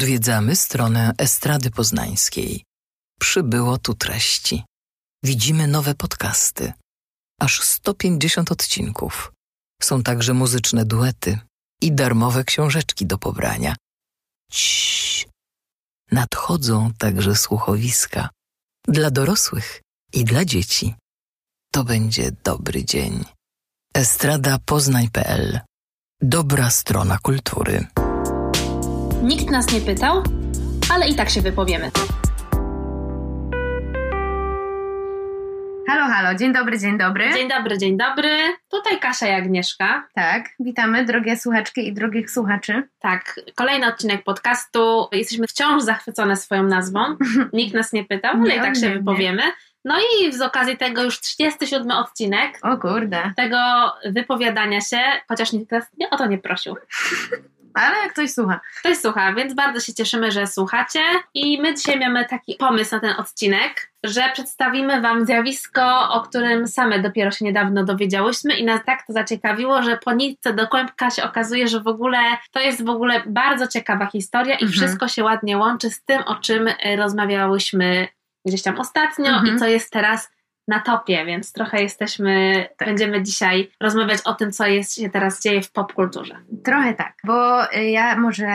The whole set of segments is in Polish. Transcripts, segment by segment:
Odwiedzamy stronę Estrady Poznańskiej. Przybyło tu treści. Widzimy nowe podcasty. Aż 150 odcinków. Są także muzyczne duety i darmowe książeczki do pobrania. Ciii. Nadchodzą także słuchowiska dla dorosłych i dla dzieci. To będzie dobry dzień. Estrada Poznań.pl Dobra strona kultury. Nikt nas nie pytał, ale i tak się wypowiemy. Halo, halo, dzień dobry, dzień dobry. Dzień dobry, dzień dobry. Tutaj Kasia i Agnieszka. Tak, witamy drogie słuchaczki i drogich słuchaczy. Tak, kolejny odcinek podcastu. Jesteśmy wciąż zachwycone swoją nazwą. Nikt nas nie pytał, ale Nie, i tak się nie, wypowiemy. No i z okazji tego już 37 odcinek O kurde, tego wypowiadania się, chociaż nikt nas nie o to nie prosił. ale jak ktoś słucha. Ktoś słucha, więc bardzo się cieszymy, że słuchacie. I my dzisiaj mamy taki pomysł na ten odcinek, że przedstawimy Wam zjawisko, o którym same dopiero się niedawno dowiedziałyśmy i nas tak to zaciekawiło, że po nitce do kłębka się okazuje, że w ogóle to jest w ogóle bardzo ciekawa historia i Mhm. wszystko się ładnie łączy z tym, o czym y, rozmawiałyśmy gdzieś tam ostatnio Mhm. i co jest teraz na topie, więc trochę jesteśmy, Tak. będziemy dzisiaj rozmawiać o tym, co jest, się teraz dzieje w popkulturze. Trochę tak, bo y, ja może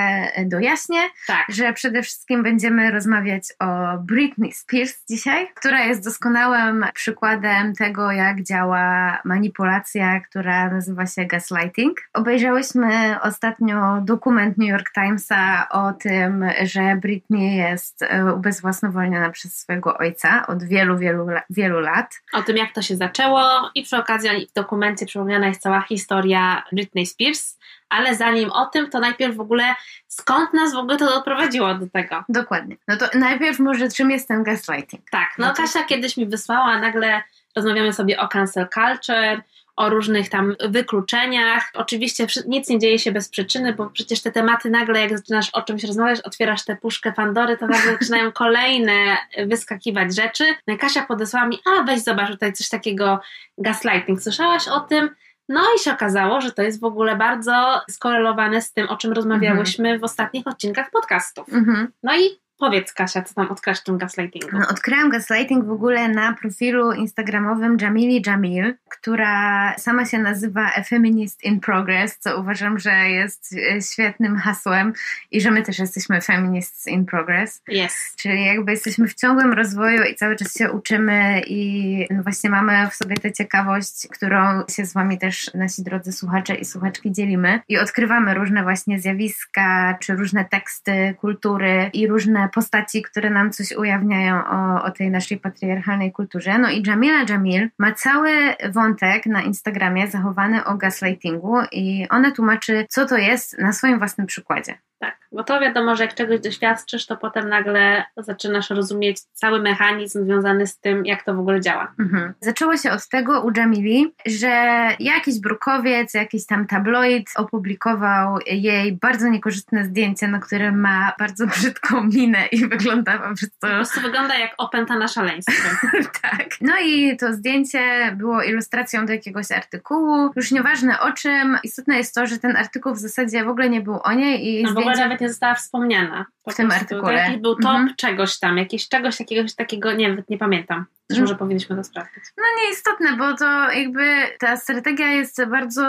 dojaśnię, Tak. że przede wszystkim będziemy rozmawiać o Britney Spears dzisiaj, która jest doskonałym przykładem tego, jak działa manipulacja, która nazywa się gaslighting. Obejrzałyśmy ostatnio dokument New York Timesa o tym, że Britney jest y, ubezwłasnowolniona przez swojego ojca od wielu, wielu, wielu lat. O tym, jak to się zaczęło i przy okazji w dokumencie przypomniana jest cała historia Britney Spears, ale zanim o tym, to najpierw w ogóle skąd nas w ogóle to doprowadziło do tego? Dokładnie. No to najpierw może czym jest ten gaslighting? Tak, no No to- Kasia kiedyś mi wysłała, nagle rozmawiamy sobie o cancel culture, o różnych tam wykluczeniach. Oczywiście nic nie dzieje się bez przyczyny, bo przecież te tematy nagle, jak zaczynasz o czymś rozmawiać, otwierasz tę puszkę Pandory, to nagle zaczynają kolejne wyskakiwać rzeczy. No i Kasia podesłała mi, a weź zobacz tutaj coś takiego gaslighting. Słyszałaś o tym? No i się okazało, że to jest w ogóle bardzo skorelowane z tym, o czym rozmawiałyśmy w ostatnich odcinkach podcastów. Mhm. No i powiedz Kasia, co tam odkrasz w tym gaslightingu. No, odkryłam gaslighting w ogóle na profilu instagramowym Jamili Jamil, która sama się nazywa A Feminist in Progress, co uważam, że jest e, świetnym hasłem i że my też jesteśmy Feminists in Progress. Jest. Czyli jakby jesteśmy w ciągłym rozwoju i cały czas się uczymy i no właśnie mamy w sobie tę ciekawość, którą się z wami też nasi drodzy słuchacze i słuchaczki dzielimy i odkrywamy różne właśnie zjawiska, czy różne teksty, kultury i różne postaci, które nam coś ujawniają o, o tej naszej patriarchalnej kulturze. No i Jamila Jamil ma cały wątek na Instagramie zachowany o gaslightingu i ona tłumaczy, co to jest na swoim własnym przykładzie. Tak, bo to wiadomo, że jak czegoś doświadczysz, to potem nagle zaczynasz rozumieć cały mechanizm związany z tym, jak to w ogóle działa. Mhm. Zaczęło się od tego u Jamili, że jakiś brukowiec, jakiś tam tabloid opublikował jej bardzo niekorzystne zdjęcie, na którym ma bardzo brzydką minę i wygląda po prostu Po prostu wygląda jak opętana szaleństwem. tak. No i to zdjęcie było ilustracją do jakiegoś artykułu. Już nieważne o czym. Istotne jest to, że ten artykuł w zasadzie w ogóle nie był o niej i No zdjęcie... nawet nie została wspomniana. Po W tym artykule. To jakiś był top Mhm. czegoś tam, jakieś czegoś jakiegoś takiego, nie nie pamiętam. Też może powinniśmy to sprawdzić. No nieistotne, bo to jakby ta strategia jest bardzo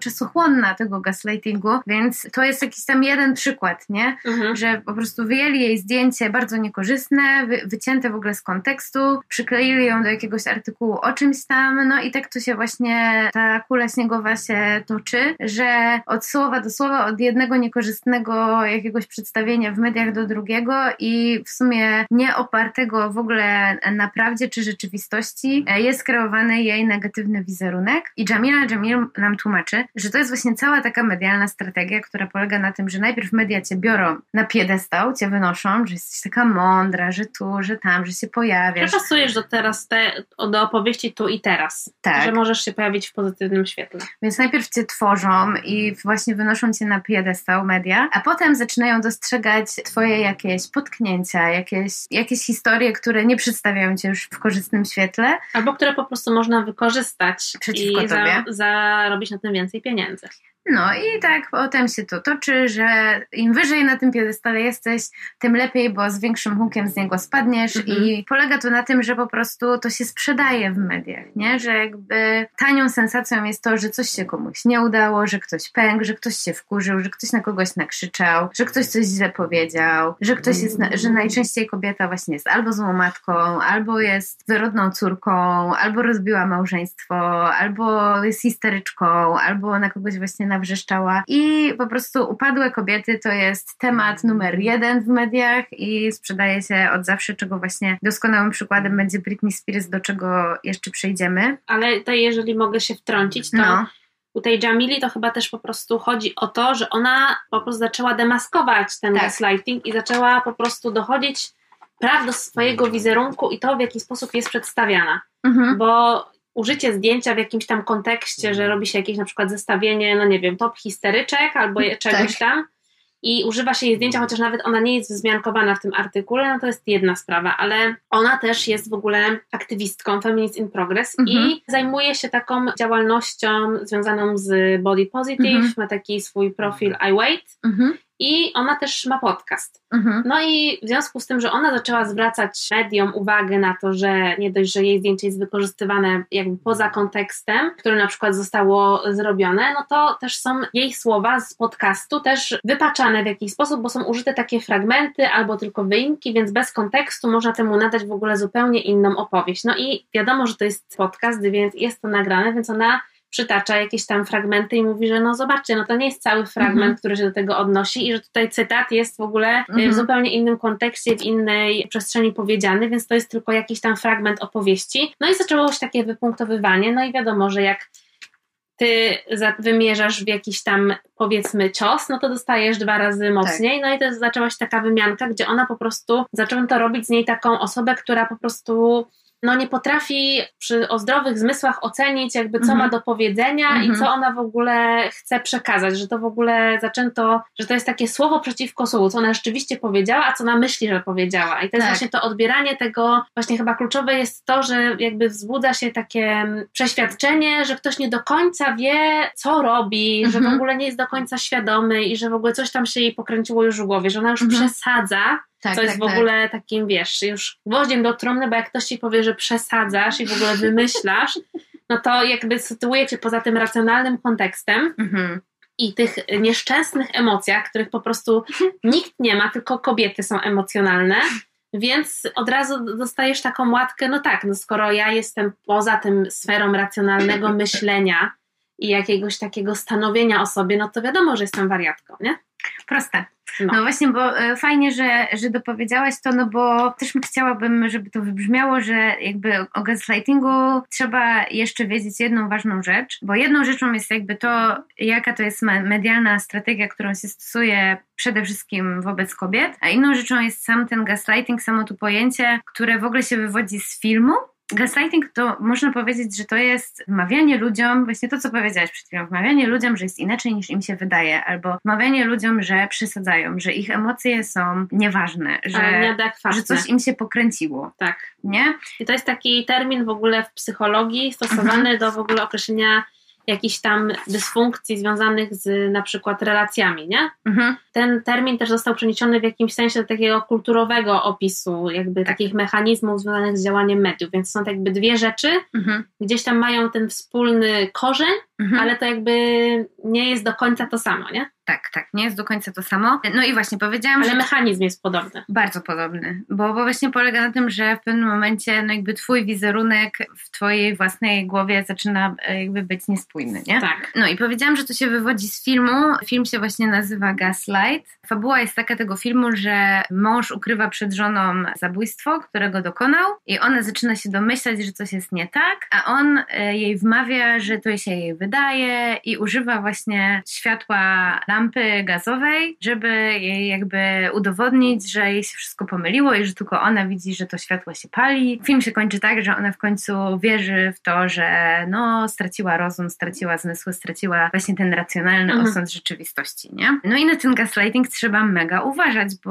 czasochłonna tego gaslightingu, więc to jest jakiś tam jeden przykład, nie? Mhm. Że po prostu wyjęli jej zdjęcie bardzo niekorzystne, wy, wycięte w ogóle z kontekstu, przykleili ją do jakiegoś artykułu o czymś tam, no i tak to się właśnie ta kula śniegowa się toczy, że od słowa do słowa, od jednego niekorzystnego jakiegoś przedstawienia w mediach do drugiego i w sumie nie opartego w ogóle na prawdzie czy rzeczywistości e, jest kreowany jej negatywny wizerunek i Jamila Jamil nam tłumaczy, że to jest właśnie cała taka medialna strategia, która polega na tym, że najpierw media cię biorą na piedestał, cię wynoszą, że jesteś taka mądra, że tu, że tam, że się pojawiasz. Przepasujesz do teraz te, do opowieści tu i teraz. Tak. Że możesz się pojawić w pozytywnym świetle. Więc najpierw cię tworzą i właśnie wynoszą cię na piedestał media, a potem zaczynają dostrzegać twoje jakieś potknięcia, jakieś, jakieś historie, które nie przedstawiają cię już w korzystnym świetle. Albo które po prostu można wykorzystać Przeciwko i za, zarobić na tym więcej pieniędzy. No i tak potem się to toczy, że im wyżej na tym piedestale jesteś, tym lepiej, bo z większym hukiem z niego spadniesz Mhm. i polega to na tym, że po prostu to się sprzedaje w mediach, nie? Że jakby tanią sensacją jest to, że coś się komuś nie udało, że ktoś pękł, że ktoś się wkurzył, że ktoś na kogoś nakrzyczał, że ktoś coś źle powiedział, że ktoś jest, na, że najczęściej kobieta właśnie jest albo złą matką, albo jest wyrodną córką, albo rozbiła małżeństwo, albo jest histeryczką, albo na kogoś właśnie nawrzeszczała. I po prostu upadłe kobiety to jest temat numer jeden w mediach i sprzedaje się od zawsze, czego właśnie doskonałym przykładem będzie Britney Spears, do czego jeszcze przejdziemy. Ale tutaj, jeżeli mogę się wtrącić, to No, u tej Jamili to chyba też po prostu chodzi o to, że ona po prostu zaczęła demaskować ten Tak. gaslighting i zaczęła po prostu dochodzić praw do swojego wizerunku i to, w jaki sposób jest przedstawiana. mhm. Bo użycie zdjęcia w jakimś tam kontekście, że robi się jakieś na przykład zestawienie, no nie wiem, top histeryczek albo je- czegoś Tak. tam i używa się jej zdjęcia, chociaż nawet ona nie jest wzmiankowana w tym artykule, no to jest jedna sprawa, ale ona też jest w ogóle aktywistką Feminist in Progress Mhm. i zajmuje się taką działalnością związaną z body positive, Mhm. ma taki swój profil I Wait Mhm. I ona też ma podcast. Mhm. No i w związku z tym, że ona zaczęła zwracać mediom uwagę na to, że nie dość, że jej zdjęcie jest wykorzystywane jakby poza kontekstem, które na przykład zostało zrobione, no to też są jej słowa z podcastu też wypaczane w jakiś sposób, bo są użyte takie fragmenty albo tylko wyimki, więc bez kontekstu można temu nadać w ogóle zupełnie inną opowieść. No i wiadomo, że to jest podcast, więc jest to nagrane, więc ona przytacza jakieś tam fragmenty i mówi, że no zobaczcie, no to nie jest cały fragment, Mhm. który się do tego odnosi i że tutaj cytat jest w ogóle y, Mhm. w zupełnie innym kontekście, w innej przestrzeni powiedziany, więc to jest tylko jakiś tam fragment opowieści. No i zaczęło się takie wypunktowywanie, no i wiadomo, że jak ty za- wymierzasz w jakiś tam powiedzmy cios, no to dostajesz dwa razy mocniej. No i to zaczęła się taka wymianka, gdzie ona po prostu zaczęła to robić z niej taką osobę, która po prostu no nie potrafi przy o zdrowych zmysłach ocenić jakby co Mhm. ma do powiedzenia i Mhm. co ona w ogóle chce przekazać, że to w ogóle zaczęto, że to jest takie słowo przeciwko słowu, co ona rzeczywiście powiedziała, a co ona myśli, że powiedziała. I to jest Tak. właśnie to odbieranie tego, właśnie chyba kluczowe jest to, że jakby wzbudza się takie mm, przeświadczenie, że ktoś nie do końca wie, co robi, że w Mhm. ogóle nie jest do końca świadomy i że w ogóle coś tam się jej pokręciło już w głowie, że ona już Mhm. Tak, co jest tak, w tak. ogóle takim, wiesz, już gwoździem do trumny, bo jak ktoś ci powie, że przesadzasz i w ogóle wymyślasz, no to jakby sytuuje cię poza tym racjonalnym kontekstem Mhm. i tych nieszczęsnych emocjach, których po prostu nikt nie ma, tylko kobiety są emocjonalne. Więc od razu dostajesz taką łatkę, no tak, no skoro ja jestem poza tym sferą racjonalnego myślenia i jakiegoś takiego stanowienia o sobie, no to wiadomo, że jestem wariatką, nie? Proste. No. No właśnie, bo e, fajnie, że, że dopowiedziałaś to, no bo też chciałabym, żeby to wybrzmiało, że jakby o gaslightingu trzeba jeszcze wiedzieć jedną ważną rzecz, bo jedną rzeczą jest jakby to, jaka to jest me- medialna strategia, którą się stosuje przede wszystkim wobec kobiet, a inną rzeczą jest sam ten gaslighting, samo to pojęcie, które w ogóle się wywodzi z filmu, Gaslighting to można powiedzieć, że to jest wmawianie ludziom, właśnie to, co powiedziałaś przed chwilą, wmawianie ludziom, że jest inaczej niż im się wydaje, albo wmawianie ludziom, że przesadzają, że ich emocje są nieważne, Ale że, że coś im się pokręciło, Tak. nie? I to jest taki termin w ogóle w psychologii stosowany Mhm. do w ogóle określenia jakichś tam dysfunkcji związanych z na przykład relacjami, nie? Mhm. Ten termin też został przeniesiony w jakimś sensie do takiego kulturowego opisu, jakby takich mechanizmów związanych z działaniem mediów, więc są to jakby dwie rzeczy, Mhm. gdzieś tam mają ten wspólny korzeń, Mhm. ale to jakby nie jest do końca to samo, nie? Tak, tak, nie jest do końca to samo. No i właśnie powiedziałam, Ale że mechanizm jest podobny. Bardzo podobny, bo, bo właśnie polega na tym, że w pewnym momencie no jakby twój wizerunek w twojej własnej głowie zaczyna e, jakby być niespójny, nie? Tak. No i powiedziałam, że to się wywodzi z filmu. Film się właśnie nazywa Gaslight. Fabuła jest taka tego filmu, że mąż ukrywa przed żoną zabójstwo, którego dokonał i ona zaczyna się domyślać, że coś jest nie tak, a on e, jej wmawia, że to się jej wydaje i używa właśnie światła lampy lampy gazowej, żeby jej jakby udowodnić, że jej się wszystko pomyliło i że tylko ona widzi, że to światło się pali. Film się kończy tak, że ona w końcu wierzy w to, że no straciła rozum, straciła zmysły, straciła właśnie ten racjonalny mhm. osąd rzeczywistości, nie? No i na ten gaslighting trzeba mega uważać, bo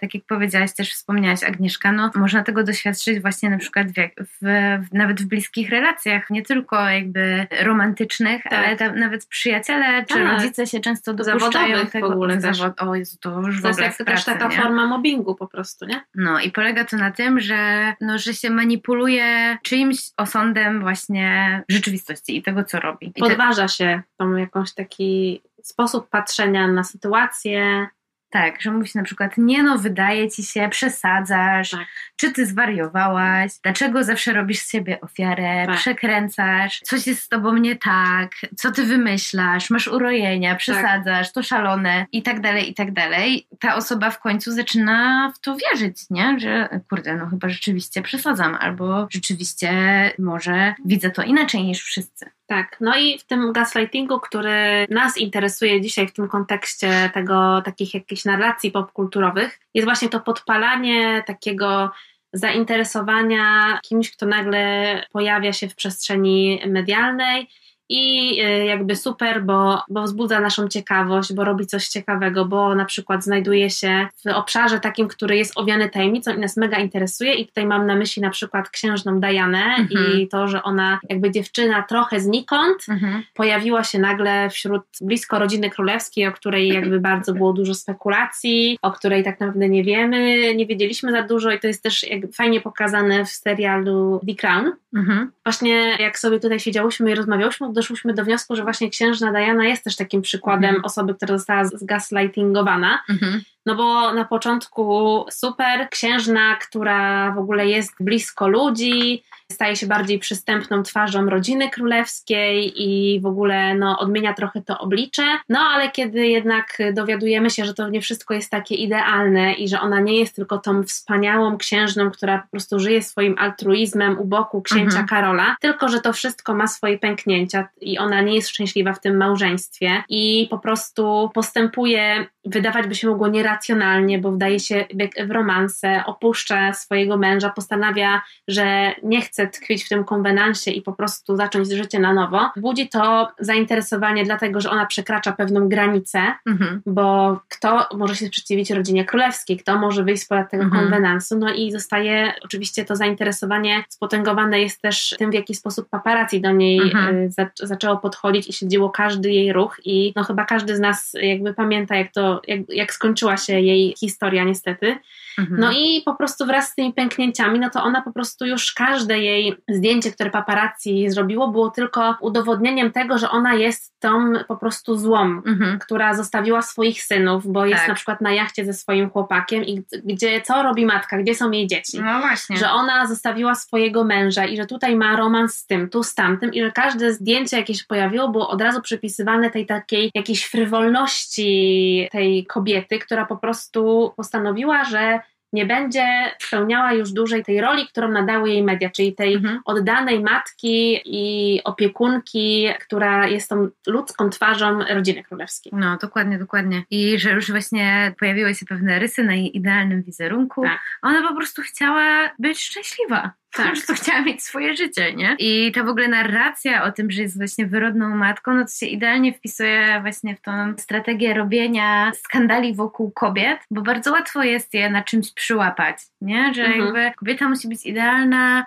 tak jak powiedziałaś, też wspomniałaś Agnieszka, no można tego doświadczyć właśnie na przykład w, w, nawet w bliskich relacjach, nie tylko jakby romantycznych, tak. ale nawet przyjaciele czy tak. rodzice się często dopuszczają tego. w ogóle zawod... O Jezu, to już to jest jak pracy, też taka nie? forma mobbingu po prostu, nie? No i polega to na tym, że, no, że się manipuluje czyimś osądem właśnie rzeczywistości i tego, co robi. I Podważa się tą jakąś taki sposób patrzenia na sytuację, tak, że mówi się na przykład, nie no, wydaje ci się, przesadzasz, tak. czy ty zwariowałaś, dlaczego zawsze robisz z siebie ofiarę, tak. przekręcasz, coś jest z tobą nie tak, co ty wymyślasz, masz urojenia, tak. przesadzasz, tak. to szalone i tak dalej, i tak dalej. Ta osoba w końcu zaczyna w to wierzyć, nie? Że kurde, no chyba rzeczywiście przesadzam, albo rzeczywiście może widzę to inaczej niż wszyscy. Tak, no i w tym gaslightingu, który nas interesuje dzisiaj w tym kontekście tego, takich jakichś narracji popkulturowych, jest właśnie to podpalanie takiego zainteresowania kimś, kto nagle pojawia się w przestrzeni medialnej i y, jakby super, bo, bo wzbudza naszą ciekawość, bo robi coś ciekawego, bo na przykład znajduje się w obszarze takim, który jest owiany tajemnicą i nas mega interesuje i tutaj mam na myśli na przykład księżną Dianę mhm. i to, że ona jakby dziewczyna trochę znikąd mhm. pojawiła się nagle wśród blisko rodziny królewskiej, o której jakby bardzo było dużo spekulacji, o której tak naprawdę nie wiemy, nie wiedzieliśmy za dużo i to jest też fajnie pokazane w serialu The Crown. Mhm. Właśnie jak sobie tutaj siedziałyśmy i rozmawiałyśmy, doszłyśmy do wniosku, że właśnie księżna Diana jest też takim przykładem mhm. osoby, która została zgaslightingowana. Mhm. No bo na początku super, księżna, która w ogóle jest blisko ludzi, staje się bardziej przystępną twarzą rodziny królewskiej i w ogóle no, odmienia trochę to oblicze. No ale kiedy jednak dowiadujemy się, że to nie wszystko jest takie idealne i że ona nie jest tylko tą wspaniałą księżną, która po prostu żyje swoim altruizmem u boku księcia mhm. Karola, tylko że to wszystko ma swoje pęknięcia i ona nie jest szczęśliwa w tym małżeństwie i po prostu postępuje, wydawać by się mogło nieracjonalnie, bo wdaje się w romanse, opuszcza swojego męża, postanawia, że nie chce tkwić w tym konwenansie i po prostu zacząć życie na nowo, budzi to zainteresowanie dlatego, że ona przekracza pewną granicę, mhm. bo kto może się sprzeciwić rodzinie królewskiej, kto może wyjść spod tego mhm. konwenansu, no i zostaje oczywiście to zainteresowanie spotęgowane jest też tym, w jaki sposób paparazzi do niej mhm. Y, zaczęło podchodzić i śledziło każdy jej ruch i no chyba każdy z nas jakby pamięta, jak to, jak, jak skończyła się jej historia niestety. Mhm. No i po prostu wraz z tymi pęknięciami, no to ona po prostu już każde jej zdjęcie, które paparazzi zrobiło, było tylko udowodnieniem tego, że ona jest tą po prostu złą, mhm. która zostawiła swoich synów, bo tak. jest na przykład na jachcie ze swoim chłopakiem i gdzie co robi matka, gdzie są jej dzieci. No właśnie. Że ona zostawiła swojego męża i że tutaj ma romans z tym, tu z tamtym i że każde zdjęcie, jakie się pojawiło, było od razu przypisywane tej takiej jakiejś frywolności tej kobiety, która po prostu postanowiła, że nie będzie spełniała już dłużej tej roli, którą nadały jej media, czyli tej mhm. oddanej matki i opiekunki, która jest tą ludzką twarzą rodziny królewskiej. No, dokładnie, dokładnie. I że już właśnie pojawiły się pewne rysy na jej idealnym wizerunku. Tak. Ona po prostu chciała być szczęśliwa. Tak. Po prostu chciała mieć swoje życie, nie? I ta w ogóle narracja o tym, że jest właśnie wyrodną matką, no to się idealnie wpisuje właśnie w tą strategię robienia skandali wokół kobiet, bo bardzo łatwo jest je na czymś przyłapać, nie? Że mhm. jakby kobieta musi być idealna,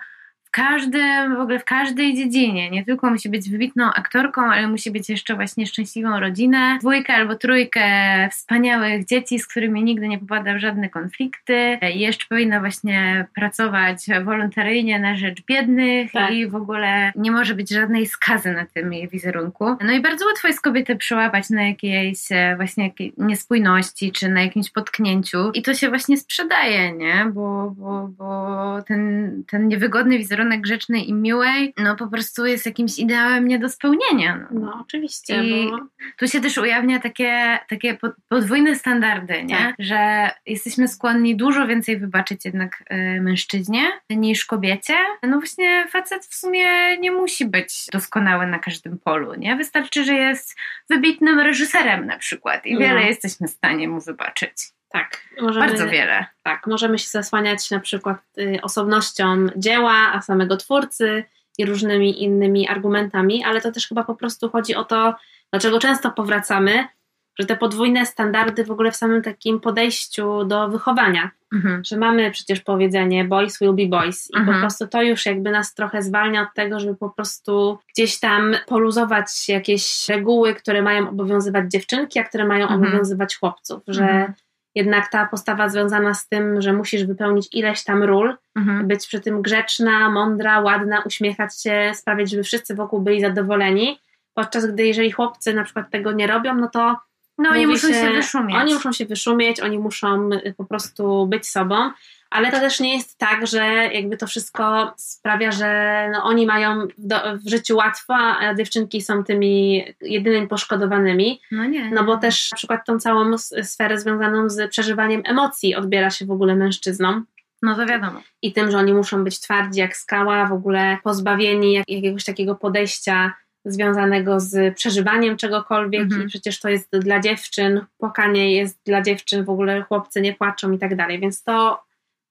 w każdym, w ogóle w każdej dziedzinie. Nie tylko musi być wybitną aktorką, ale musi być jeszcze właśnie szczęśliwą rodzinę, dwójkę albo trójkę wspaniałych dzieci, z którymi nigdy nie popada w żadne konflikty. I jeszcze powinna właśnie pracować wolontaryjnie na rzecz biednych tak. i w ogóle nie może być żadnej skazy na tym jej wizerunku. No i bardzo łatwo jest kobietę przełapać na jakiejś e, właśnie jakiej niespójności, czy na jakimś potknięciu i to się właśnie sprzedaje, nie? Bo, bo, bo ten, ten niewygodny wizerunek grzecznej i miłej, no po prostu jest jakimś ideałem nie do spełnienia. No, no oczywiście. I bo... tu się też ujawnia takie, takie podwójne standardy, nie? Tak. Że jesteśmy skłonni dużo więcej wybaczyć jednak y, mężczyźnie niż kobiecie. No właśnie facet w sumie nie musi być doskonały na każdym polu, nie? Wystarczy, że jest wybitnym reżyserem na przykład i No. wiele jesteśmy w stanie mu wybaczyć. Tak, możemy, Bardzo wiele. tak, możemy się zasłaniać na przykład y, osobnością dzieła, a samego twórcy i różnymi innymi argumentami, ale to też chyba po prostu chodzi o to, dlaczego często powracamy, że te podwójne standardy w ogóle w samym takim podejściu do wychowania, Mhm. że mamy przecież powiedzenie boys will be boys i po Mhm. prostu to już jakby nas trochę zwalnia od tego, żeby po prostu gdzieś tam poluzować jakieś reguły, które mają obowiązywać dziewczynki, a które mają Mhm. obowiązywać chłopców, że Mhm. Jednak ta postawa związana z tym, że musisz wypełnić ileś tam ról, Mhm. być przy tym grzeczna, mądra, ładna, uśmiechać się, sprawiać, żeby wszyscy wokół byli zadowoleni, podczas gdy jeżeli chłopcy na przykład tego nie robią, no to No oni muszą się, wyszumieć. Oni muszą się wyszumieć, oni muszą y, po prostu być sobą, ale to też nie jest tak, że jakby to wszystko sprawia, że no oni mają w, do, w życiu łatwo, a dziewczynki są tymi jedynymi poszkodowanymi, No nie. no bo też na przykład tą całą sferę związaną z przeżywaniem emocji odbiera się w ogóle mężczyznom. No to wiadomo. I tym, że oni muszą być twardzi jak skała, w ogóle pozbawieni jak, jakiegoś takiego podejścia związanego z przeżywaniem czegokolwiek Mhm. i przecież to jest dla dziewczyn, płakanie jest dla dziewczyn, w ogóle chłopcy nie płaczą i tak dalej, więc to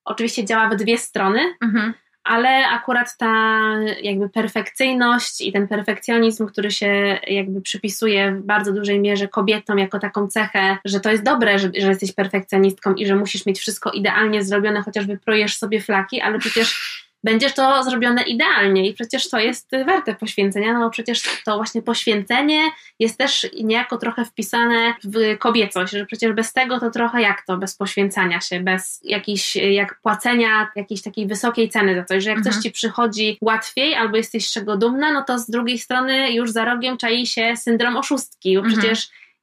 oczywiście działa w dwie strony, Mhm. ale akurat ta jakby perfekcyjność i ten perfekcjonizm, który się jakby przypisuje w bardzo dużej mierze kobietom jako taką cechę, że to jest dobre, że, że jesteś perfekcjonistką i że musisz mieć wszystko idealnie zrobione, chociaż wyprojesz sobie flaki, ale przecież będziesz to zrobione idealnie i przecież to jest warte poświęcenia, no bo przecież to właśnie poświęcenie jest też niejako trochę wpisane w kobiecość, że przecież bez tego to trochę jak to, bez poświęcania się, bez jakiejś, jak płacenia jakiejś takiej wysokiej ceny za coś, że jak Mhm. coś ci przychodzi łatwiej albo jesteś z czego dumna, no to z drugiej strony już za rogiem czai się syndrom oszustki, bo Mhm.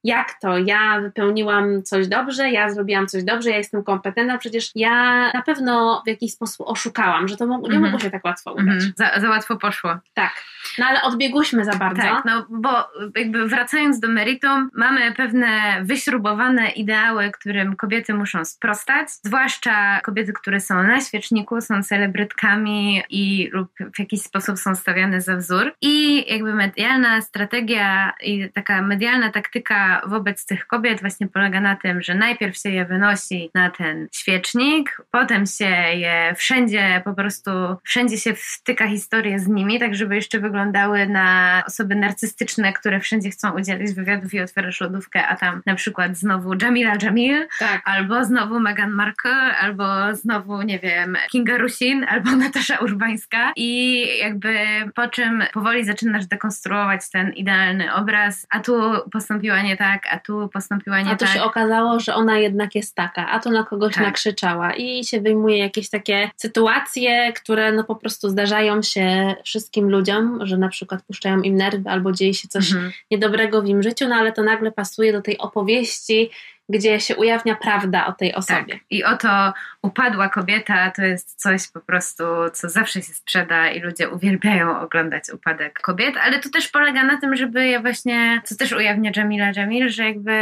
Jak to? Ja wypełniłam coś dobrze, ja zrobiłam coś dobrze, ja jestem kompetentna, przecież ja na pewno w jakiś sposób oszukałam, że to mo- nie Mhm. mogło się tak łatwo udać. Mhm. Za, za łatwo poszło. Tak. No ale odbiegłyśmy za bardzo. Tak, no bo jakby wracając do meritum, mamy pewne wyśrubowane ideały, którym kobiety muszą sprostać, zwłaszcza kobiety, które są na świeczniku, są celebrytkami i lub w jakiś sposób są stawiane za wzór. I jakby medialna strategia i taka medialna taktyka wobec tych kobiet właśnie polega na tym, że najpierw się je wynosi na ten świecznik, potem się je wszędzie po prostu, wszędzie się wtyka historię z nimi, tak żeby jeszcze wyglądały na osoby narcystyczne, które wszędzie chcą udzielić wywiadów i otwierasz lodówkę, a tam na przykład znowu Jamila Jamil, Tak. albo znowu Meghan Markle, albo znowu, nie wiem, Kinga Rusin, albo Natasza Urbańska i jakby po czym powoli zaczynasz dekonstruować ten idealny obraz, a tu postąpiła nie tak, a tu postąpiła nie A tu tak. się okazało, że ona jednak jest taka, a tu na kogoś Tak. nakrzyczała i się wyjmuje jakieś takie sytuacje, które no po prostu zdarzają się wszystkim ludziom, że na przykład puszczają im nerwy albo dzieje się coś Mhm. niedobrego w im życiu, no ale to nagle pasuje do tej opowieści, gdzie się ujawnia prawda o tej osobie. Tak. I oto upadła kobieta to jest coś po prostu, co zawsze się sprzeda i ludzie uwielbiają oglądać upadek kobiet, ale to też polega na tym, żeby je właśnie, co też ujawnia Jamila Jamil, że jakby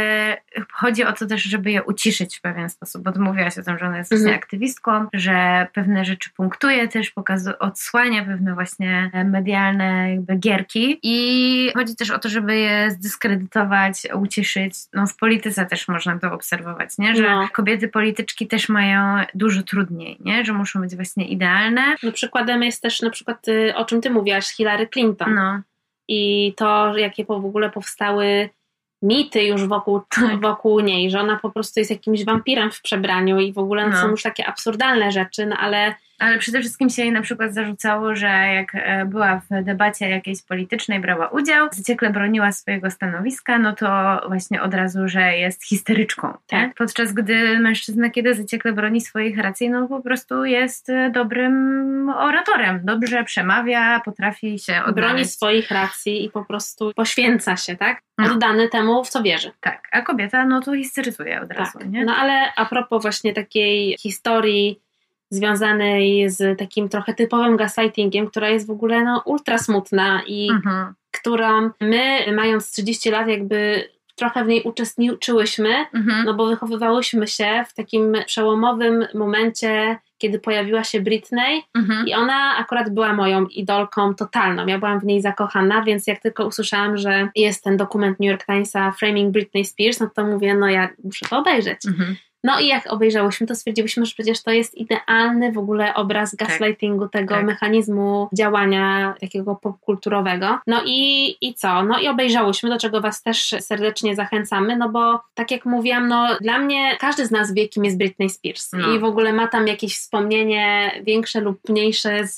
chodzi o to też, żeby je uciszyć w pewien sposób, bo mówiłaś o tym, że ona jest właśnie Mhm. aktywistką, że pewne rzeczy punktuje też, pokazuje, odsłania pewne właśnie medialne jakby gierki i chodzi też o to, żeby je zdyskredytować, uciszyć. No w polityce też można to obserwować, nie? Że No. kobiety polityczki też mają dużo trudniej, nie? Że muszą być właśnie idealne. No przykładem jest też na przykład, y, o czym ty mówiłaś, Hillary Clinton. No, I to, jakie w ogóle powstały mity już wokół, Tak. wokół niej, że ona po prostu jest jakimś wampirem w przebraniu i w ogóle No. są już takie absurdalne rzeczy, no ale ale przede wszystkim się jej na przykład zarzucało, że jak e, była w debacie jakiejś politycznej, brała udział, zaciekle broniła swojego stanowiska, no to właśnie od razu, że jest histeryczką. Tak. Tak? Podczas gdy mężczyzna, kiedy zaciekle broni swoich racji, no po prostu jest dobrym oratorem. Dobrze przemawia, potrafi się broni odnaleźć. swoich racji i po prostu poświęca się, tak? No. Oddany temu, w co wierzy. Tak, a kobieta no to histeryzuje od razu, Tak. nie? No ale a propos właśnie takiej historii związanej z takim trochę typowym gaslightingiem, która jest w ogóle no, ultra smutna i Mhm. którą my, mając 30 lat, jakby trochę w niej uczestniczyłyśmy, Mhm. no bo wychowywałyśmy się w takim przełomowym momencie, kiedy pojawiła się Britney Mhm. i ona akurat była moją idolką totalną. Ja byłam w niej zakochana, więc jak tylko usłyszałam, że jest ten dokument New York Timesa Framing Britney Spears, no to mówię, no ja muszę to obejrzeć. Mhm. No i jak obejrzałyśmy, to stwierdziłyśmy, że przecież to jest idealny w ogóle obraz gaslightingu, tego tak. mechanizmu działania takiego popkulturowego. No i, i co? No i obejrzałyśmy, do czego Was też serdecznie zachęcamy, no bo tak jak mówiłam, no dla mnie każdy z nas wie, kim jest Britney Spears No. i w ogóle ma tam jakieś wspomnienie większe lub mniejsze z,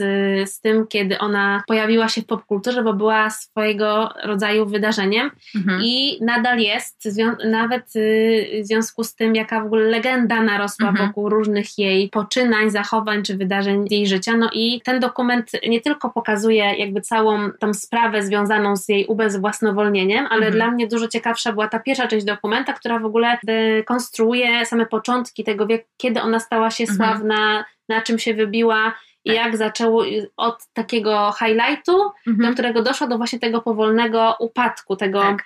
z tym, kiedy ona pojawiła się w popkulturze, bo była swojego rodzaju wydarzeniem Mhm. i nadal jest, nawet y, w związku z tym, jaka w ogóle legenda narosła Mhm. wokół różnych jej poczynań, zachowań czy wydarzeń z jej życia. No i ten dokument nie tylko pokazuje jakby całą tą sprawę związaną z jej ubezwłasnowolnieniem, ale Mhm. dla mnie dużo ciekawsza była ta pierwsza część dokumenta, która w ogóle konstruuje same początki tego, kiedy ona stała się Mhm. sławna, na czym się wybiła i jak zaczęło od takiego highlightu do Mhm. którego doszło do właśnie tego powolnego upadku, tego Tak.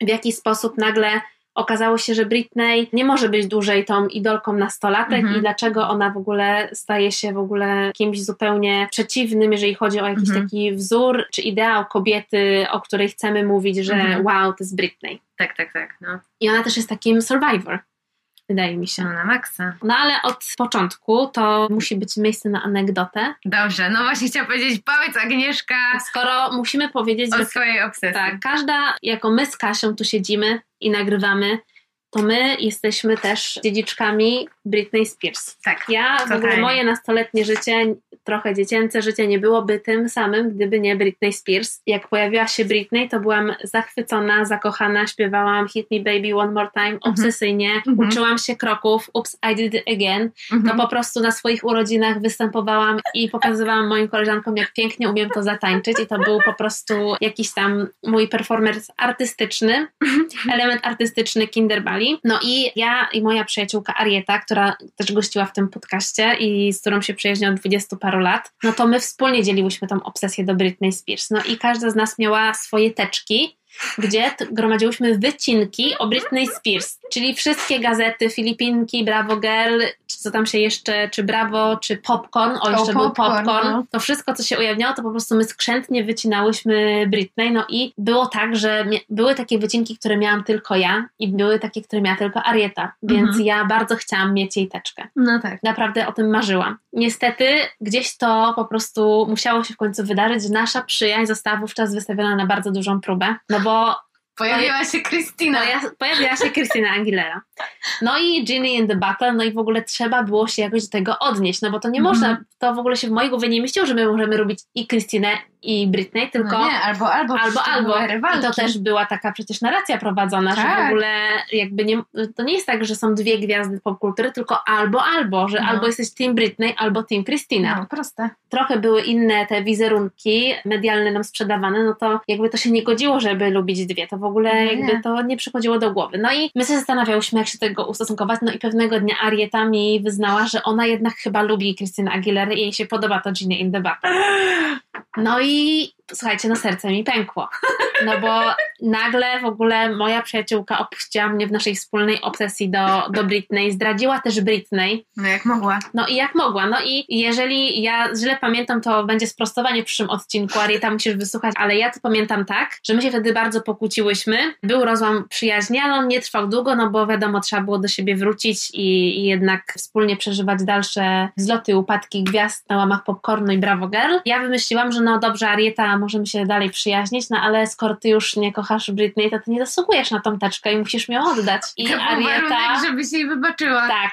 w jaki sposób nagle okazało się, że Britney nie może być dłużej tą idolką nastolatek Mhm. i dlaczego ona w ogóle staje się w ogóle kimś zupełnie przeciwnym, jeżeli chodzi o jakiś Mhm. taki wzór czy ideał kobiety, o której chcemy mówić, że Mhm. wow, to jest Britney. Tak, tak, tak. No. I ona też jest takim survivor, wydaje mi się. no na maksa. No ale od początku to musi być miejsce na anegdotę. Dobrze, no właśnie chciałam powiedzieć, powiedz Agnieszka Skoro musimy powiedzieć, o swojej obsesji. Tak, każda, jako my z Kasią tu siedzimy i nagrywamy, to my jesteśmy też dziedziczkami Britney Spears. Tak. Ja w ogóle moje nastoletnie życie, trochę dziecięce życie nie byłoby tym samym, gdyby nie Britney Spears. Jak pojawiła się Britney, to byłam zachwycona, zakochana, śpiewałam Hit Me Baby One More Time obsesyjnie, Mhm. uczyłam się kroków, Oops, I Did It Again, Mhm. to po prostu na swoich urodzinach występowałam i pokazywałam moim koleżankom, jak pięknie umiem to zatańczyć i to był po prostu jakiś tam mój performance artystyczny, element artystyczny No i ja i moja przyjaciółka Arieta, która też gościła w tym podcaście i z którą się przyjaźnię od 20 paru lat, no to my wspólnie dzieliłyśmy tą obsesję do Britney Spears. No i każda z nas miała swoje teczki, gdzie gromadziłyśmy wycinki o Britney Spears, czyli wszystkie gazety, Filipinki, Bravo Girl, czy co tam się jeszcze, czy Bravo, czy Popcorn, o jeszcze był Popcorn, Popcorn, no. to wszystko, co się ujawniało, to po prostu my skrzętnie wycinałyśmy Britney, no i było tak, że były takie wycinki, które miałam tylko ja i były takie, które miała tylko Arieta, więc Mhm. ja bardzo chciałam mieć jej teczkę. No tak. Naprawdę o tym marzyłam. Niestety gdzieś to po prostu musiało się w końcu wydarzyć, nasza przyjaźń została wówczas wystawiona na bardzo dużą próbę, no bo Pojawiła się Krystyna. poja- pojawiła się Christina Aguilera. No i Ginny in the Battle, no i w ogóle trzeba było się jakoś do tego odnieść, no bo to nie Mhm. można, to w ogóle się w mojej głowie nie mieściło, że my możemy robić i Christinę i Britney, tylko no nie, albo, albo, albo, albo. I to też była taka przecież narracja prowadzona, że w Tak. ogóle jakby nie, to nie jest tak, że są dwie gwiazdy popkultury, tylko albo, albo, że No. albo jesteś Team Britney, albo Team Christina. No, proste. Trochę były inne te wizerunki medialne nam sprzedawane, no to jakby to się nie godziło, żeby lubić dwie. To w ogóle No jakby to nie przychodziło do głowy. No i my się zastanawiałyśmy, jak się tego ustosunkować, no i pewnego dnia Arieta mi wyznała, że ona jednak chyba lubi Christina Aguilera i jej się podoba to Ginny in the. No i słuchajcie, no serce mi pękło. No bo nagle w ogóle moja przyjaciółka opuściła mnie w naszej wspólnej obsesji do, do Britney, zdradziła też Britney. No jak mogła. No i jak mogła. No i jeżeli ja źle pamiętam, to będzie sprostowanie w przyszłym odcinku. Arieta musisz wysłuchać, ale ja to pamiętam tak, że my się wtedy bardzo pokłóciłyśmy. Był rozłam przyjaźni, ale on nie trwał długo, no bo wiadomo, trzeba było do siebie wrócić i, i jednak wspólnie przeżywać dalsze wzloty, upadki gwiazd na łamach popcornu i Bravo Girl. Ja wymyśliłam, że no dobrze, Arieta, możemy się dalej przyjaźnić, no ale skoro ty już nie kochasz Britney, to ty nie zasługujesz na tą teczkę i musisz mi ją oddać. I Arieta... warunek, żebyś jej wybaczyła. Tak,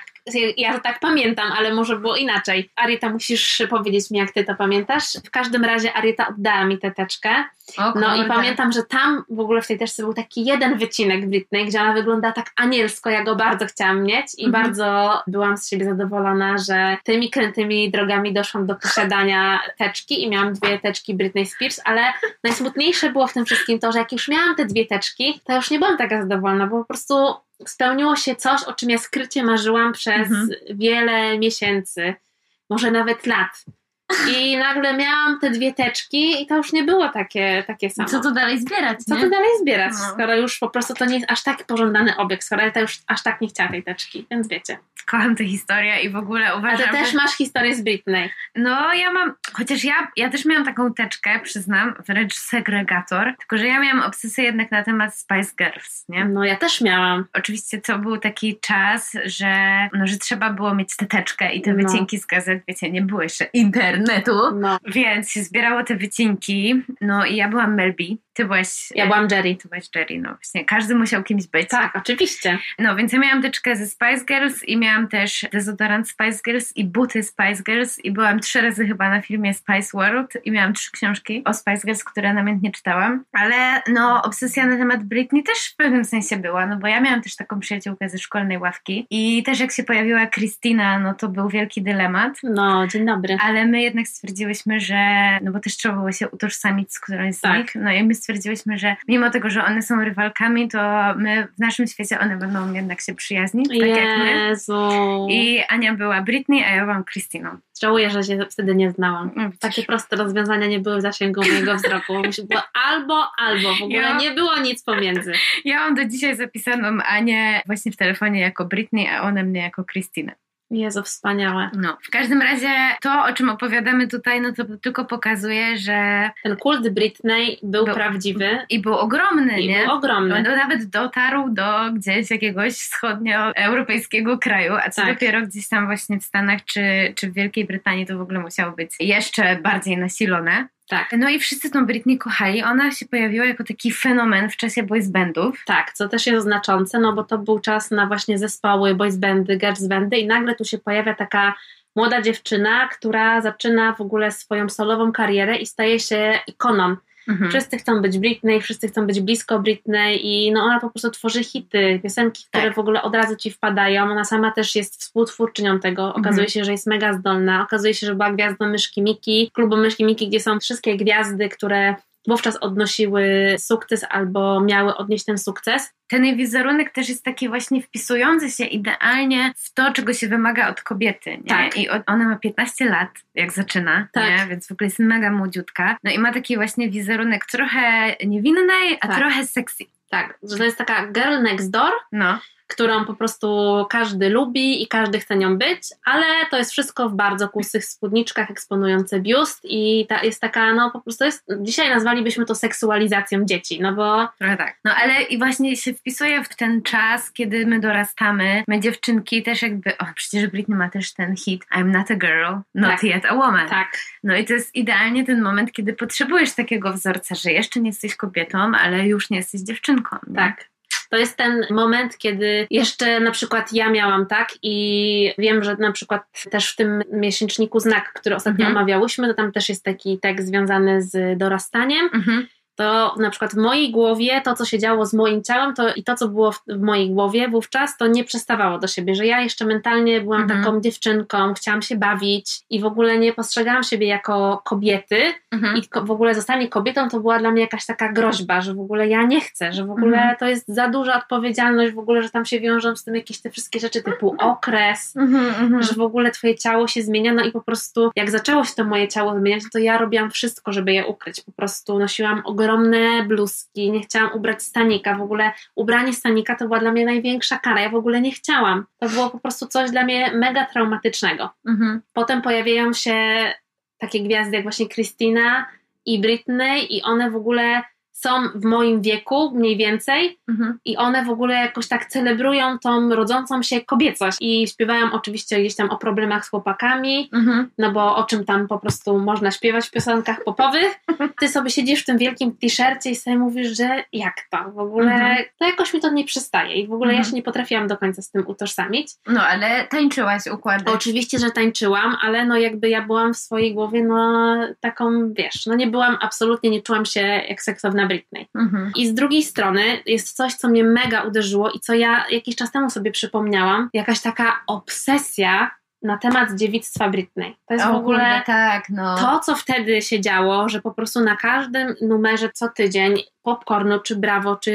ja tak pamiętam, ale może było inaczej. Arieta, musisz powiedzieć mi, jak ty to pamiętasz. W każdym razie Arieta oddała mi tę teczkę. O, No i pamiętam, że tam w ogóle w tej teczce był taki jeden wycinek Britney, gdzie ona wygląda tak anielsko, ja go bardzo chciałam mieć i Mhm. bardzo byłam z siebie zadowolona, że tymi krętymi drogami doszłam do posiadania teczki i miałam dwie teczki Britney Spears, ale najsmutniejsze było w tym wszystkim to, że jak już miałam te dwie teczki, to już nie byłam taka zadowolona, bo po prostu spełniło się coś, o czym ja skrycie marzyłam przez Mhm. wiele miesięcy. może nawet lat. I nagle miałam te dwie teczki i to już nie było takie, takie samo. Co to dalej zbierać? Co nie? to dalej zbierać, No. skoro już po prostu to nie jest aż tak pożądany obiekt, skoro ja już aż tak nie chciała tej teczki, więc wiecie. Kocham tę historię i w ogóle A uważam, ty też że... masz historię z Britney. No, ja mam, chociaż ja, ja też miałam taką teczkę, przyznam, wręcz segregator, tylko że ja miałam obsesję jednak na temat Spice Girls, nie? No ja też miałam. Oczywiście to był taki czas, że, no, że trzeba było mieć tę teczkę i te No. wycinki z gazet, wiecie, nie było jeszcze internetu, No. więc się zbierało te wycinki, no i ja byłam Melby, ty byłaś... Ja byłam Jerry. Ty byłaś Jerry, no właśnie, każdy musiał kimś być. Tak, oczywiście. No, więc ja miałam teczkę ze Spice Girls i miałam też dezodorant Spice Girls i buty Spice Girls i byłam trzy razy chyba na filmie Spice World i miałam trzy książki o Spice Girls, które namiętnie czytałam. Ale no, obsesja na temat Britney też w pewnym sensie była, no bo ja miałam też taką przyjaciółkę ze szkolnej ławki i też jak się pojawiła Christina, no to był wielki dylemat. No, dzień dobry. Ale my jednak stwierdziłyśmy, że, no bo też trzeba było się utożsamić z którąś z Tak. nich, no i my stwierdziłyśmy, że mimo tego, że one są rywalkami, to my w naszym świecie one będą jednak się przyjaźnić, tak jak my. Jezu. I Ania była Britney, a ja byłam Christiną. Żałuję, że się wtedy nie znałam. No. Takie proste rozwiązania nie były w zasięgu mojego wzroku. Było albo, albo. W ogóle Ja- nie było nic pomiędzy. Ja mam do dzisiaj zapisaną Anię właśnie w telefonie jako Britney, a ona mnie jako Christinę. Jezu, wspaniałe. No, w każdym razie to, o czym opowiadamy tutaj, no to tylko pokazuje, że Ten kult Britney był, Był- prawdziwy i był ogromny, i nie? był ogromny. No, nawet dotarł do gdzieś jakiegoś wschodnioeuropejskiego kraju, a co Tak. dopiero gdzieś tam właśnie w Stanach czy, czy w Wielkiej Brytanii to w ogóle musiało być jeszcze bardziej nasilone. Tak. No i wszyscy tą Britney kochali. Ona się pojawiła jako taki fenomen w czasie boys bandów. Tak, co też jest znaczące, no bo to był czas na właśnie zespoły, boys bandy, girls bandy i nagle tu się pojawia taka młoda dziewczyna, która zaczyna w ogóle swoją solową karierę i staje się ikoną. Mhm. Wszyscy chcą być Britney, wszyscy chcą być blisko Britney i no ona po prostu tworzy hity, piosenki, które Tak. w ogóle od razu ci wpadają. Ona sama też jest współtwórczynią tego. Okazuje Mhm. się, że jest mega zdolna. Okazuje się, że była gwiazdą Myszki Miki, klubu Myszki Miki, gdzie są wszystkie gwiazdy, które wówczas odnosiły sukces albo miały odnieść ten sukces. Ten jej wizerunek też jest taki właśnie wpisujący się idealnie w to, czego się wymaga od kobiety. Nie? Tak. I ona ma 15 lat, jak zaczyna, Tak. nie? więc w ogóle jest mega młodziutka. No i ma taki właśnie wizerunek trochę niewinnej, a Tak. trochę sexy. Tak, że to jest taka girl next door, No, którą po prostu każdy lubi i każdy chce nią być, ale to jest wszystko w bardzo kusych spódniczkach eksponujące biust i ta jest taka, no po prostu jest, dzisiaj nazwalibyśmy to seksualizacją dzieci, no bo trochę tak. No ale i właśnie się wpisuje w ten czas, kiedy my dorastamy, my dziewczynki też jakby, o przecież Britney ma też ten hit I'm not a girl, not Tak. yet a woman. tak, No i to jest idealnie ten moment, kiedy potrzebujesz takiego wzorca, że jeszcze nie jesteś kobietą, ale już nie jesteś dziewczynką. nie? tak. To jest ten moment, kiedy jeszcze na przykład ja miałam tak i wiem, że na przykład też w tym miesięczniku Znak, który ostatnio Mhm. omawiałyśmy, to tam też jest taki tekst związany z dorastaniem Mhm. To na przykład w mojej głowie to, co się działo z moim ciałem to, i to, co było w, w mojej głowie wówczas, to nie przestawało do siebie, że ja jeszcze mentalnie byłam Mhm. taką dziewczynką, chciałam się bawić i w ogóle nie postrzegałam siebie jako kobiety Mhm. i ko- w ogóle zostanie kobietą to była dla mnie jakaś taka groźba, że w ogóle ja nie chcę, że w ogóle Mhm. to jest za duża odpowiedzialność, w ogóle, że tam się wiążą z tym jakieś te wszystkie rzeczy typu okres, Mhm, mhm. że w ogóle twoje ciało się zmienia, no i po prostu jak zaczęło się to moje ciało zmieniać, to ja robiłam wszystko, żeby je ukryć. Po prostu nosiłam ogromne bluzki, nie chciałam ubrać stanika. W ogóle ubranie stanika to była dla mnie największa kara. Ja w ogóle nie chciałam. To było po prostu coś dla mnie mega traumatycznego. Mhm. Potem pojawiają się takie gwiazdy jak właśnie Christina i Britney i one w ogóle są w moim wieku mniej więcej Mhm. i one w ogóle jakoś tak celebrują tą rodzącą się kobiecość i śpiewają oczywiście gdzieś tam o problemach z chłopakami, Mhm. no bo o czym tam po prostu można śpiewać w piosenkach popowych. Ty sobie siedzisz w tym wielkim t-shircie i sobie mówisz, że jak to? W ogóle Mhm. to jakoś mi to nie przystaje i w ogóle ja Mhm. się nie potrafiłam do końca z tym utożsamić. No ale tańczyłaś układy. Oczywiście, że tańczyłam, ale no jakby ja byłam w swojej głowie no taką, wiesz, no nie byłam absolutnie, nie czułam się jak seksowna Britney. Mhm. I z drugiej strony jest coś, co mnie mega uderzyło i co ja jakiś czas temu sobie przypomniałam. Jakaś taka obsesja na temat dziewictwa Britney. To jest O w ogóle kurde, tak, no. to, co wtedy się działo, że po prostu na każdym numerze co tydzień Popcornu, czy Bravo, czy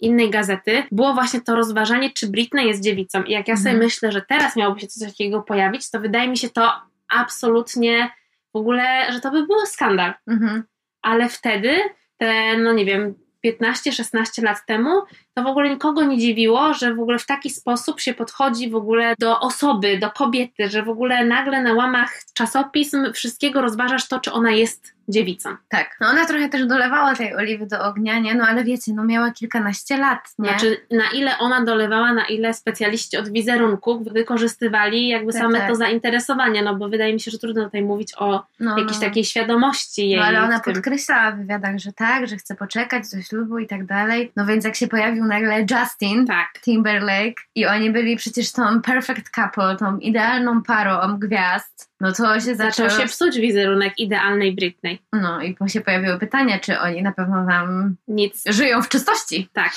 innej gazety, było właśnie to rozważanie, czy Britney jest dziewicą. I jak ja sobie Mhm. myślę, że teraz miałoby się coś takiego pojawić, to wydaje mi się to absolutnie w ogóle, że to by był skandal. Mhm. Ale wtedy, te, no nie wiem, 15-16 lat temu, to w ogóle nikogo nie dziwiło, że w ogóle w taki sposób się podchodzi w ogóle do osoby, do kobiety, że w ogóle nagle na łamach czasopism wszystkiego rozważasz to, czy ona jest dziewicą. Tak. No ona trochę też dolewała tej oliwy do ognia, nie? No ale wiecie, no miała kilkanaście lat, nie? Znaczy, na ile ona dolewała, na ile specjaliści od wizerunku wykorzystywali jakby Tak, same tak. to zainteresowanie, no bo wydaje mi się, że trudno tutaj mówić o no, jakiejś no. takiej świadomości jej. No ale ona podkreślała w wywiadach, że tak, że chce poczekać do ślubu i tak dalej. No więc jak się pojawił nagle Justin Tak. Timberlake i oni byli przecież tą perfect couple, tą idealną parą gwiazd, no to się Zaczął zaczęło... się psuć wizerunek idealnej Britney. No i się pojawiły pytania, czy oni na pewno tam Nic. żyją w czystości. Tak.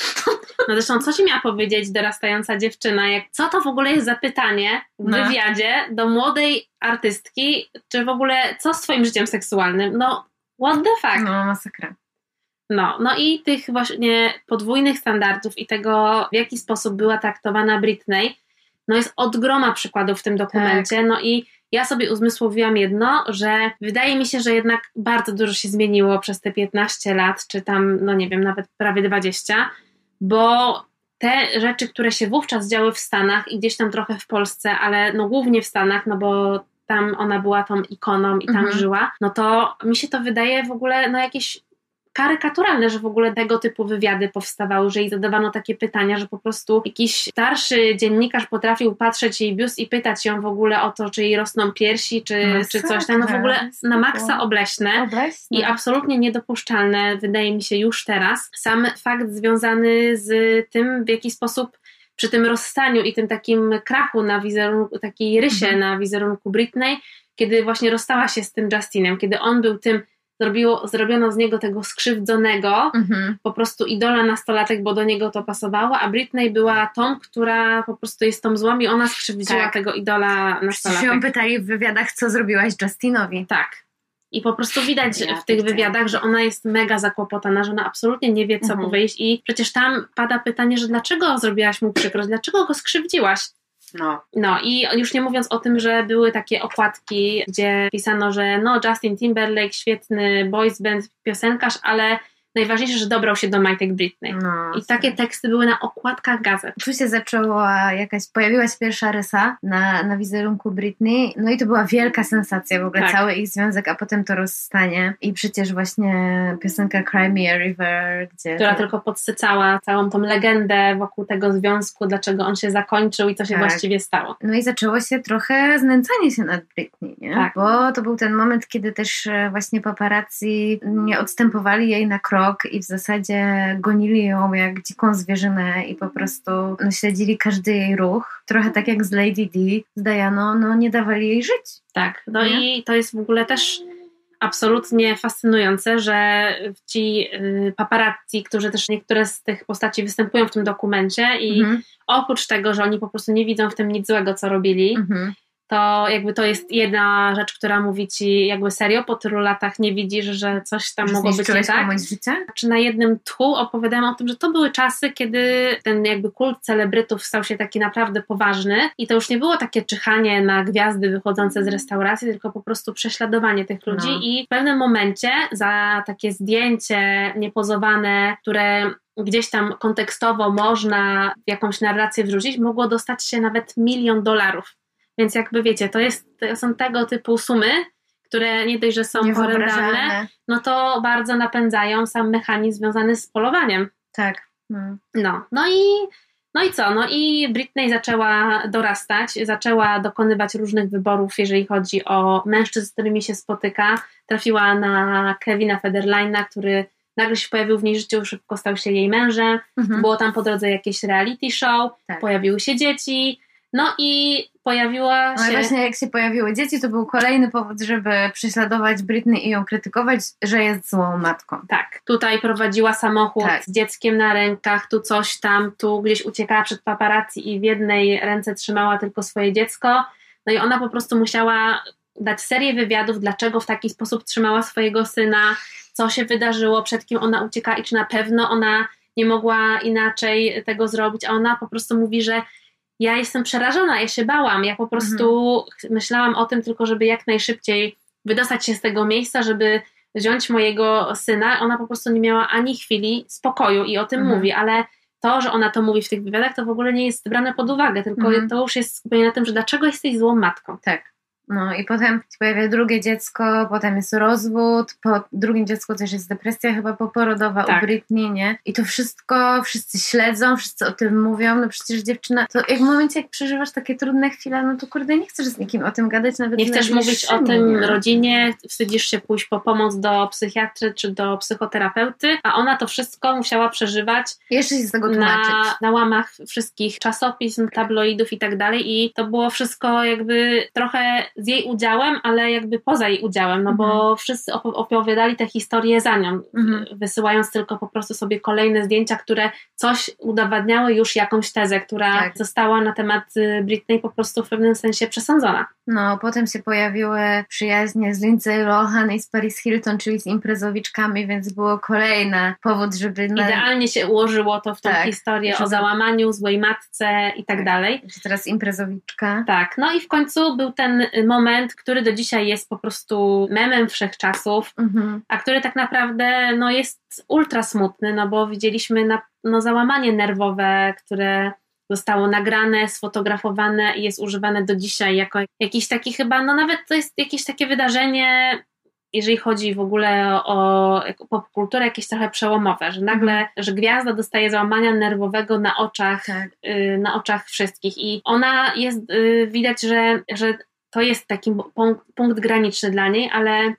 No zresztą, co ci miała powiedzieć dorastająca dziewczyna? Jak, co to w ogóle jest za pytanie w No. wywiadzie do młodej artystki, czy w ogóle co z twoim życiem seksualnym? No, what the fuck? No masakra. No, no i tych właśnie podwójnych standardów i tego, w jaki sposób była traktowana Britney, no jest od groma przykładów w tym dokumencie. No i ja sobie uzmysłowiłam jedno, że wydaje mi się, że jednak bardzo dużo się zmieniło przez te 15 lat, czy tam, no nie wiem, nawet prawie 20, bo te rzeczy, które się wówczas działy w Stanach i gdzieś tam trochę w Polsce, ale no głównie w Stanach, no bo tam ona była tą ikoną i tam Mhm. żyła, no to mi się to wydaje w ogóle no jakieś karykaturalne, że w ogóle tego typu wywiady powstawały, że jej zadawano takie pytania, że po prostu jakiś starszy dziennikarz potrafił patrzeć jej biust i pytać ją w ogóle o to, czy jej rosną piersi, czy, czy coś tam. No w ogóle na maksa obleśne. Obleśne. I absolutnie niedopuszczalne, wydaje mi się już teraz, sam fakt związany z tym, w jaki sposób przy tym rozstaniu i tym takim krachu na wizerunku, takiej rysie Mhm. na wizerunku Britney, kiedy właśnie rozstała się z tym Justinem, kiedy on był tym, zrobiło, zrobiono z niego tego skrzywdzonego, Mhm. po prostu idola nastolatek, bo do niego to pasowało, a Britney była tą, która po prostu jest tą złą i ona skrzywdziła Tak. tego idola Przecież nastolatek. ją pytali w wywiadach, co zrobiłaś Justinowi. Tak. I po prostu widać Ja w tych wywiadach, że ona jest mega zakłopotana, że ona absolutnie nie wie, co Mhm. powiedzieć. I przecież tam pada pytanie, że dlaczego zrobiłaś mu przykrość, dlaczego go skrzywdziłaś? No. No i już nie mówiąc o tym, że były takie okładki, gdzie pisano, że no Justin Timberlake, świetny boys band, piosenkarz, ale najważniejsze, że dobrał się do majtek Britney. no I takie teksty były na okładkach gazet. Tu się zaczęła jakaś, pojawiła się pierwsza rysa na, na wizerunku Britney, no i to była wielka sensacja w ogóle, Tak. cały ich związek, a potem to rozstanie i przecież właśnie piosenka Cry Me a River, gdzie... która tylko podsycała całą tą legendę wokół tego związku, dlaczego on się zakończył i co się Tak. właściwie stało. No i zaczęło się trochę znęcanie się nad Britney, nie? Tak. Bo to był ten moment, kiedy też e, właśnie paparazzi nie odstępowali jej na krok i w zasadzie gonili ją jak dziką zwierzynę i po prostu no, śledzili każdy jej ruch. Trochę tak jak z Lady D, z Dianą, no nie dawali jej żyć. Tak, no Nie? i to jest w ogóle też absolutnie fascynujące, że ci y, paparazzi, którzy też niektóre z tych postaci występują w tym dokumencie i Mhm. oprócz tego, że oni po prostu nie widzą w tym nic złego, co robili, Mhm. To jakby to jest jedna rzecz, która mówi ci jakby serio, po tylu latach nie widzisz, że coś tam Że mogło być nie tak. życie? Czy na jednym tchu opowiadałam o tym, że to były czasy, kiedy ten jakby kult celebrytów stał się taki naprawdę poważny i to już nie było takie czyhanie na gwiazdy wychodzące z restauracji, tylko po prostu prześladowanie tych ludzi No. i w pewnym momencie za takie zdjęcie niepozowane, które gdzieś tam kontekstowo można w jakąś narrację wrzucić, mogło dostać się nawet milion dolarów. Więc jakby wiecie, to, jest, to są tego typu sumy, które nie dość, że są horrendalne, no to bardzo napędzają sam mechanizm związany z polowaniem. Tak. No. No, no i, no i co? No i Britney zaczęła dorastać, zaczęła dokonywać różnych wyborów, jeżeli chodzi o mężczyzn, z którymi się spotyka. Trafiła na Kevina Federline'a, który nagle się pojawił w jej życiu, szybko stał się jej mężem. Mhm. Było tam po drodze jakieś reality show, Tak. pojawiły się dzieci. No i pojawiła No się... właśnie jak się pojawiły dzieci, to był kolejny powód, żeby prześladować Britney i ją krytykować, że jest złą matką. Tak, tutaj prowadziła samochód Tak. z dzieckiem na rękach, tu coś tam, tu gdzieś uciekała przed paparazzi i w jednej ręce trzymała tylko swoje dziecko. No i ona po prostu musiała dać serię wywiadów, dlaczego w taki sposób trzymała swojego syna, co się wydarzyło, przed kim ona ucieka i czy na pewno ona nie mogła inaczej tego zrobić, a ona po prostu mówi, że ja jestem przerażona, ja się bałam, ja po prostu mhm. myślałam o tym tylko, żeby jak najszybciej wydostać się z tego miejsca, żeby wziąć mojego syna. Ona po prostu nie miała ani chwili spokoju i o tym mhm. mówi, ale to, że ona to mówi w tych wywiadach, to w ogóle nie jest brane pod uwagę, tylko mhm. to już jest skupienie na tym, że dlaczego jesteś złą matką. Tak. No i potem się pojawia drugie dziecko, potem jest rozwód, po drugim dziecku też jest depresja chyba poporodowa tak. u Britney, nie? I to wszystko wszyscy śledzą, wszyscy o tym mówią, no przecież dziewczyna, to jak w momencie jak przeżywasz takie trudne chwile, no to kurde nie chcesz z nikim o tym gadać, nawet Nie chcesz mówić o tym nie? rodzinie, wstydzisz się pójść po pomoc do psychiatry czy do psychoterapeuty, a ona to wszystko musiała przeżywać Jeszcze się z tego tłumaczyć. Na, na łamach wszystkich czasopism, tabloidów i tak dalej i to było wszystko jakby trochę z jej udziałem, ale jakby poza jej udziałem, no mhm. bo wszyscy opowiadali te historie za nią, mhm. wysyłając tylko po prostu sobie kolejne zdjęcia, które coś udowadniały już jakąś tezę, która tak. została na temat y, Britney po prostu w pewnym sensie przesądzona. No, potem się pojawiły przyjaźnie z Lindsay Lohan i z Paris Hilton, czyli z imprezowiczkami, więc było kolejny powód, żeby... Idealnie się ułożyło to w tą tak, historię o załamaniu, złej matce i tak, tak dalej. Teraz imprezowiczka. Tak, no i w końcu był ten moment, który do dzisiaj jest po prostu memem wszechczasów, mhm. a który tak naprawdę no, jest ultra smutny, no bo widzieliśmy na, no, załamanie nerwowe, które zostało nagrane, sfotografowane i jest używane do dzisiaj jako jakiś taki chyba, no nawet to jest jakieś takie wydarzenie, jeżeli chodzi w ogóle o, popkulturę, jakieś trochę przełomowe, że nagle, mhm. że gwiazda dostaje załamania nerwowego na oczach, tak. y, na oczach wszystkich i ona jest, y, widać, że, że to jest taki punkt, punkt graniczny dla niej, ale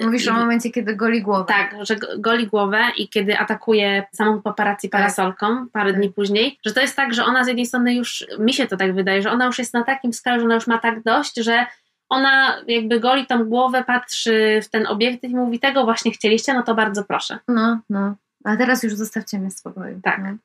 Mówisz o momencie, kiedy goli głowę. Tak, że goli głowę i kiedy atakuje samą paparazzi tak. parasolką parę dni tak. później, że to jest tak, że ona z jednej strony już, mi się to tak wydaje, że ona już jest na takim skalu, że ona już ma tak dość, że ona jakby goli tą głowę, patrzy w ten obiektyw i mówi, tego właśnie chcieliście, no to bardzo proszę. No, no. A teraz już zostawcie mnie w spokoju. Tak. No.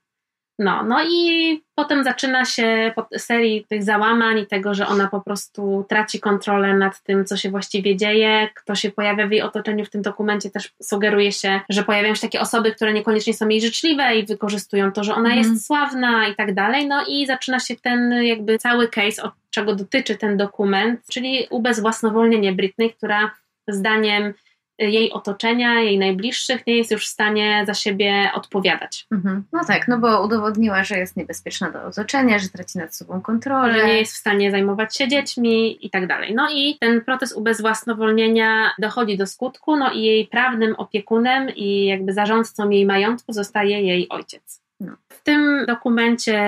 No, no i potem zaczyna się serii tych załamań i tego, że ona po prostu traci kontrolę nad tym, co się właściwie dzieje, kto się pojawia w jej otoczeniu. W tym dokumencie też sugeruje się, że pojawiają się takie osoby, które niekoniecznie są jej życzliwe i wykorzystują to, że ona mm. jest sławna i tak dalej. No i zaczyna się ten jakby cały case, od czego dotyczy ten dokument, czyli ubezwłasnowolnienie Britney, która zdaniem jej otoczenia, jej najbliższych nie jest już w stanie za siebie odpowiadać. Mhm. No tak, no bo udowodniła, że jest niebezpieczna do otoczenia, że traci nad sobą kontrolę. Że nie jest w stanie zajmować się dziećmi i tak dalej. No i ten proces ubezwłasnowolnienia dochodzi do skutku, no i jej prawnym opiekunem i jakby zarządcą jej majątku zostaje jej ojciec. No. W tym dokumencie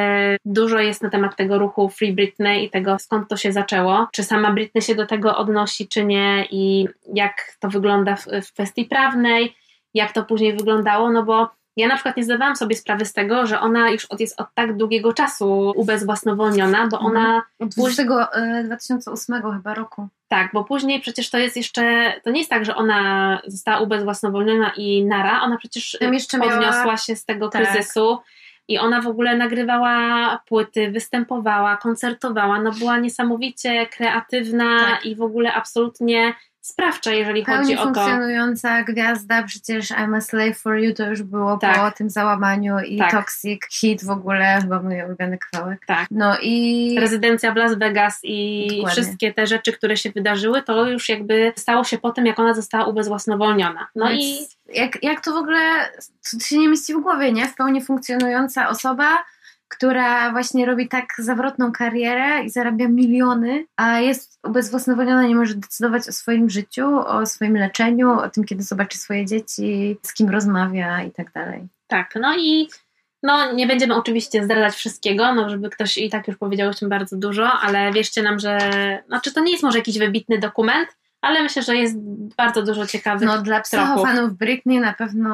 dużo jest na temat tego ruchu Free Britney i tego skąd to się zaczęło. Czy sama Britney się do tego odnosi, czy nie, i jak to wygląda w, w kwestii prawnej, jak to później wyglądało, no bo ja na przykład nie zdawałam sobie sprawy z tego, że ona już od, jest od tak długiego czasu ubezwłasnowolniona, bo ona... Mhm. Od 2008 e, chyba roku. Tak, bo później przecież to jest jeszcze, to nie jest tak, że ona została ubezwłasnowolniona i nara, ona przecież podniosła miała... się z tego tak. kryzysu i ona w ogóle nagrywała płyty, występowała, koncertowała, no była niesamowicie kreatywna tak. i w ogóle absolutnie sprawcza, jeżeli Pełni chodzi o to. funkcjonująca gwiazda, przecież I'm a Slave for You to już było tak. po tym załamaniu i tak. Toxic Hit w ogóle, chyba mój ulubiony kawałek. Tak. No i... Rezydencja w Las Vegas i Dokładnie. wszystkie te rzeczy, które się wydarzyły, to już jakby stało się po tym, jak ona została ubezwłasnowolniona. No Więc i... Jak, jak to w ogóle to się nie mieści w głowie, nie? W pełni funkcjonująca osoba która właśnie robi tak zawrotną karierę i zarabia miliony, a jest ubezwłasnowolniona, nie może decydować o swoim życiu, o swoim leczeniu, o tym, kiedy zobaczy swoje dzieci, z kim rozmawia i tak dalej. Tak, no i no, nie będziemy oczywiście zdradzać wszystkiego, no, żeby ktoś i tak już powiedział o tym bardzo dużo, ale wierzcie nam, że znaczy to nie jest może jakiś wybitny dokument, ale myślę, że jest bardzo dużo ciekawych No dla psychofanów Britney na pewno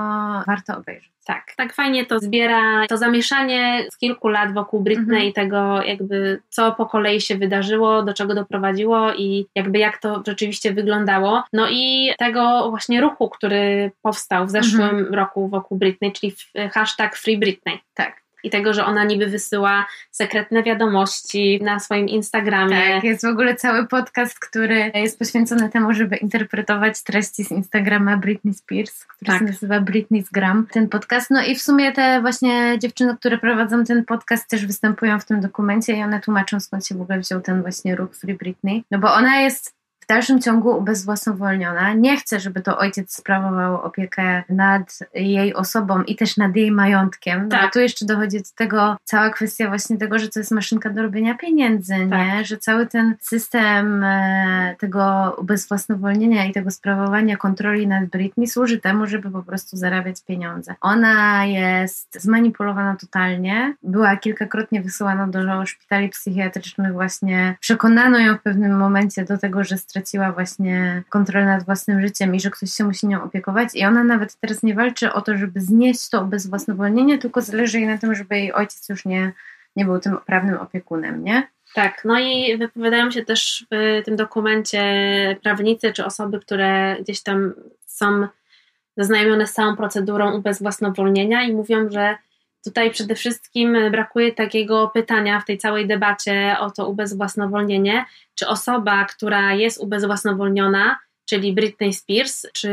warto obejrzeć. Tak, tak fajnie to zbiera to zamieszanie z kilku lat wokół Britney mhm. i tego jakby co po kolei się wydarzyło, do czego doprowadziło i jakby jak to rzeczywiście wyglądało. No i tego właśnie ruchu, który powstał w zeszłym mhm. roku wokół Britney, czyli hashtag Free Britney. Tak. I tego, że ona niby wysyła sekretne wiadomości na swoim Instagramie. Tak, jest w ogóle cały podcast, który jest poświęcony temu, żeby interpretować treści z Instagrama Britney Spears, który tak. się nazywa Britney's Gram. Ten podcast, no i w sumie te właśnie dziewczyny, które prowadzą ten podcast też występują w tym dokumencie i one tłumaczą skąd się w ogóle wziął ten właśnie ruch Free Britney. No bo ona jest w dalszym ciągu ubezwłasnowolniona. Nie chce, żeby to ojciec sprawował opiekę nad jej osobą i też nad jej majątkiem. Tak. No tu jeszcze dochodzi do tego cała kwestia właśnie tego, że to jest maszynka do robienia pieniędzy, tak. nie? Że cały ten system e, tego ubezwłasnowolnienia i tego sprawowania kontroli nad Britney służy temu, żeby po prostu zarabiać pieniądze. Ona jest zmanipulowana totalnie. Była kilkakrotnie wysyłana do szpitali psychiatrycznych właśnie. Przekonano ją w pewnym momencie do tego, że straciła właśnie kontrolę nad własnym życiem i że ktoś się musi nią opiekować. I ona nawet teraz nie walczy o to, żeby znieść to ubezwłasnowolnienie, tylko zależy jej na tym, żeby jej ojciec już nie, nie był tym prawnym opiekunem, nie? Tak, no i wypowiadają się też w tym dokumencie prawnicy czy osoby, które gdzieś tam są zaznajomione z całą procedurą ubezwłasnowolnienia i mówią, że Tutaj przede wszystkim brakuje takiego pytania w tej całej debacie o to ubezwłasnowolnienie, czy osoba, która jest ubezwłasnowolniona, czyli Britney Spears, czy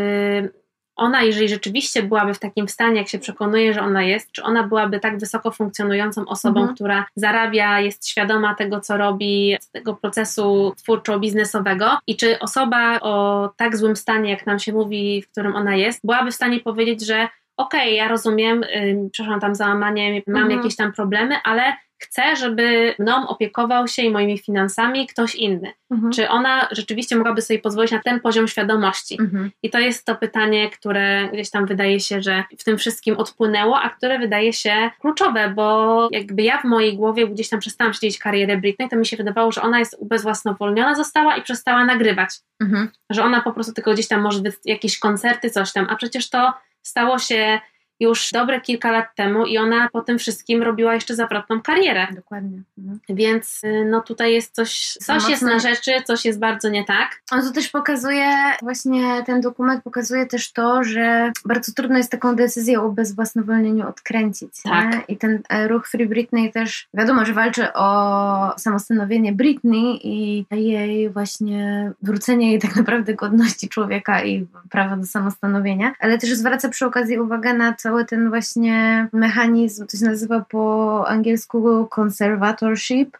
ona, jeżeli rzeczywiście byłaby w takim stanie, jak się przekonuje, że ona jest, czy ona byłaby tak wysoko funkcjonującą osobą, mhm. która zarabia, jest świadoma tego, co robi, tego procesu twórczo-biznesowego i czy osoba o tak złym stanie, jak nam się mówi, w którym ona jest, byłaby w stanie powiedzieć, że okej, okay, ja rozumiem, yy, przepraszam, tam załamanie, mam mhm. jakieś tam problemy, ale chcę, żeby mną opiekował się i moimi finansami ktoś inny. Mhm. Czy ona rzeczywiście mogłaby sobie pozwolić na ten poziom świadomości? Mhm. I to jest to pytanie, które gdzieś tam wydaje się, że w tym wszystkim odpłynęło, a które wydaje się kluczowe, bo jakby ja w mojej głowie gdzieś tam przestałam śledzić karierę Britney, to mi się wydawało, że ona jest ubezwłasnowolniona została i przestała nagrywać. Mhm. Że ona po prostu tylko gdzieś tam może jakieś koncerty, coś tam, a przecież to stało się już dobre kilka lat temu i ona po tym wszystkim robiła jeszcze zawrotną karierę. Dokładnie. Mhm. Więc y, no tutaj jest coś, coś jest na rzeczy, coś jest bardzo nie tak. On to też pokazuje, właśnie ten dokument pokazuje też to, że bardzo trudno jest taką decyzję o bezwłasnowolnieniu odkręcić. Tak. Nie? I ten e, ruch Free Britney też, wiadomo, że walczy o samostanowienie Britney i jej właśnie wrócenie jej tak naprawdę godności człowieka i prawa do samostanowienia, ale też zwraca przy okazji uwagę na to, cały ten właśnie mechanizm, to się nazywa po angielsku conservatorship,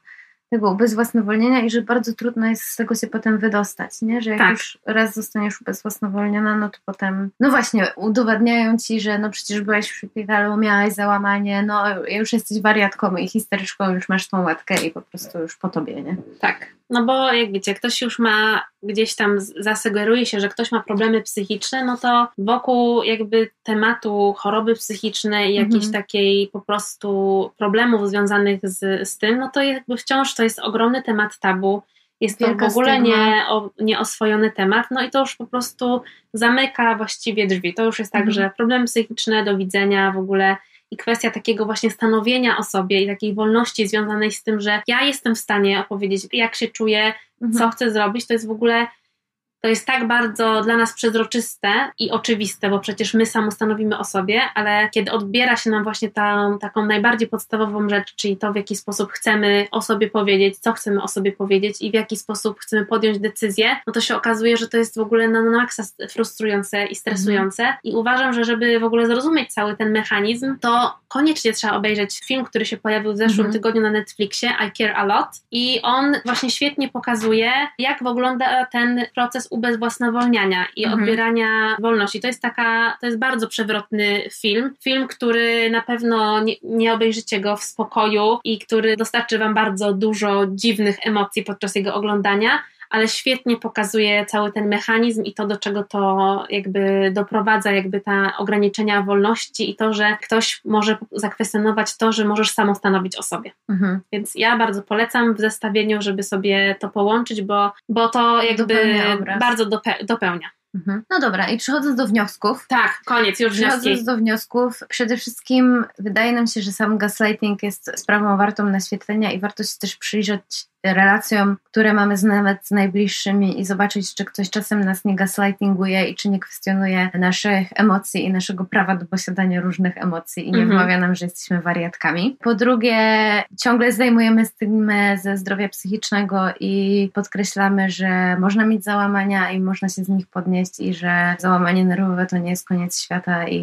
tego ubezwłasnowolnienia i że bardzo trudno jest z tego się potem wydostać, nie? Że jak tak. już raz zostaniesz ubezwłasnowolniona, no to potem, no właśnie, udowadniają ci, że no przecież byłaś w szpitalu, miałaś załamanie, no już jesteś wariatką i histeryczką, już masz tą łatkę i po prostu już po tobie, nie? Tak. No bo jak wiecie, ktoś już ma gdzieś tam zasugeruje się, że ktoś ma problemy psychiczne, no to wokół jakby tematu choroby psychicznej i jakiejś mhm. takiej po prostu problemów związanych z, z tym, no to jakby wciąż to jest ogromny temat tabu. Jest to w ogóle nie, o, nieoswojony temat, no i to już po prostu zamyka właściwie drzwi. To już jest tak, mhm. że problemy psychiczne, do widzenia w ogóle i kwestia takiego właśnie stanowienia o sobie i takiej wolności związanej z tym, że ja jestem w stanie opowiedzieć, jak się czuję, mhm. co chcę zrobić, to jest w ogóle to jest tak bardzo dla nas przezroczyste i oczywiste, bo przecież my samo stanowimy o sobie, ale kiedy odbiera się nam właśnie tą taką najbardziej podstawową rzecz, czyli to, w jaki sposób chcemy o sobie powiedzieć, co chcemy o sobie powiedzieć i w jaki sposób chcemy podjąć decyzję, no to się okazuje, że to jest w ogóle na maksa frustrujące i stresujące. Mhm. I uważam, że żeby w ogóle zrozumieć cały ten mechanizm, to koniecznie trzeba obejrzeć film, który się pojawił w zeszłym mhm. tygodniu na Netflixie, I Care A Lot. I on właśnie świetnie pokazuje, jak wygląda ten proces ubezwłasnowolniania i mhm. odbierania wolności. To jest taka, to jest bardzo przewrotny film. Film, który na pewno nie, nie obejrzycie go w spokoju i który dostarczy Wam bardzo dużo dziwnych emocji podczas jego oglądania ale świetnie pokazuje cały ten mechanizm i to, do czego to jakby doprowadza, jakby ta ograniczenia wolności i to, że ktoś może zakwestionować to, że możesz samo stanowić o sobie. Mhm. Więc ja bardzo polecam w zestawieniu, żeby sobie to połączyć, bo, bo to jakby bardzo dope dopełnia. Mhm. No dobra, i przechodząc do wniosków. Tak, koniec, już Przechodząc wnioski. do wniosków, przede wszystkim wydaje nam się, że sam gaslighting jest sprawą wartą naświetlenia i warto się też przyjrzeć relacjom, które mamy z nawet z najbliższymi i zobaczyć, czy ktoś czasem nas nie gaslightinguje i czy nie kwestionuje naszych emocji i naszego prawa do posiadania różnych emocji i nie mhm. wmawia nam, że jesteśmy wariatkami. Po drugie, ciągle zdejmujemy stygmę ze zdrowia psychicznego i podkreślamy, że można mieć załamania i można się z nich podnieść i że załamanie nerwowe to nie jest koniec świata i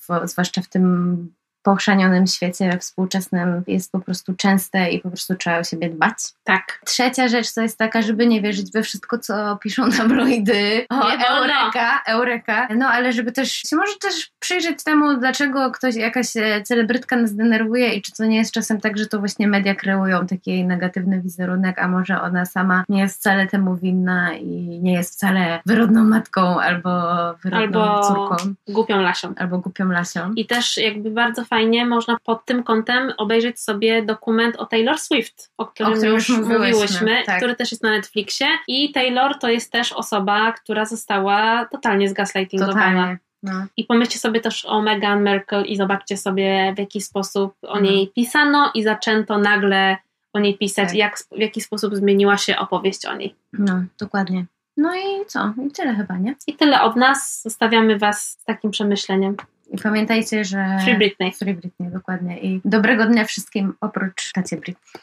w, zwłaszcza w tym pochrzanionym świecie współczesnym jest po prostu częste i po prostu trzeba o siebie dbać. Tak. Trzecia rzecz to jest taka, żeby nie wierzyć we wszystko, co piszą tabloidy. O, nie eureka, eureka. No ale żeby też się może też przyjrzeć temu, dlaczego ktoś, jakaś e, celebrytka nas denerwuje i czy to nie jest czasem tak, że to właśnie media kreują taki negatywny wizerunek, a może ona sama nie jest wcale temu winna i nie jest wcale wyrodną matką albo wyrodną albo córką. głupią lasią. Albo głupią lasią. I też jakby bardzo fajnie można pod tym kątem obejrzeć sobie dokument o Taylor Swift, o którym, o którym już mówiłyśmy, tak. który też jest na Netflixie. I Taylor to jest też osoba, która została totalnie zgaslightingowana. Totalnie. No. I pomyślcie sobie też o Meghan Merkel i zobaczcie sobie, w jaki sposób o niej mhm. pisano i zaczęto nagle o niej pisać, tak. jak, w jaki sposób zmieniła się opowieść o niej. No, dokładnie. No i co? I tyle chyba, nie? I tyle od nas. Zostawiamy Was z takim przemyśleniem. I pamiętajcie, że... Free Britney. Free Britney, dokładnie. I dobrego dnia wszystkim oprócz tacie Britney.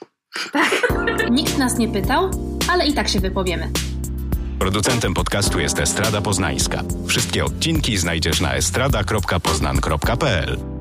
Tak. Nikt nas nie pytał, ale i tak się wypowiemy. Producentem podcastu jest Estrada Poznańska. Wszystkie odcinki znajdziesz na estrada.poznan.pl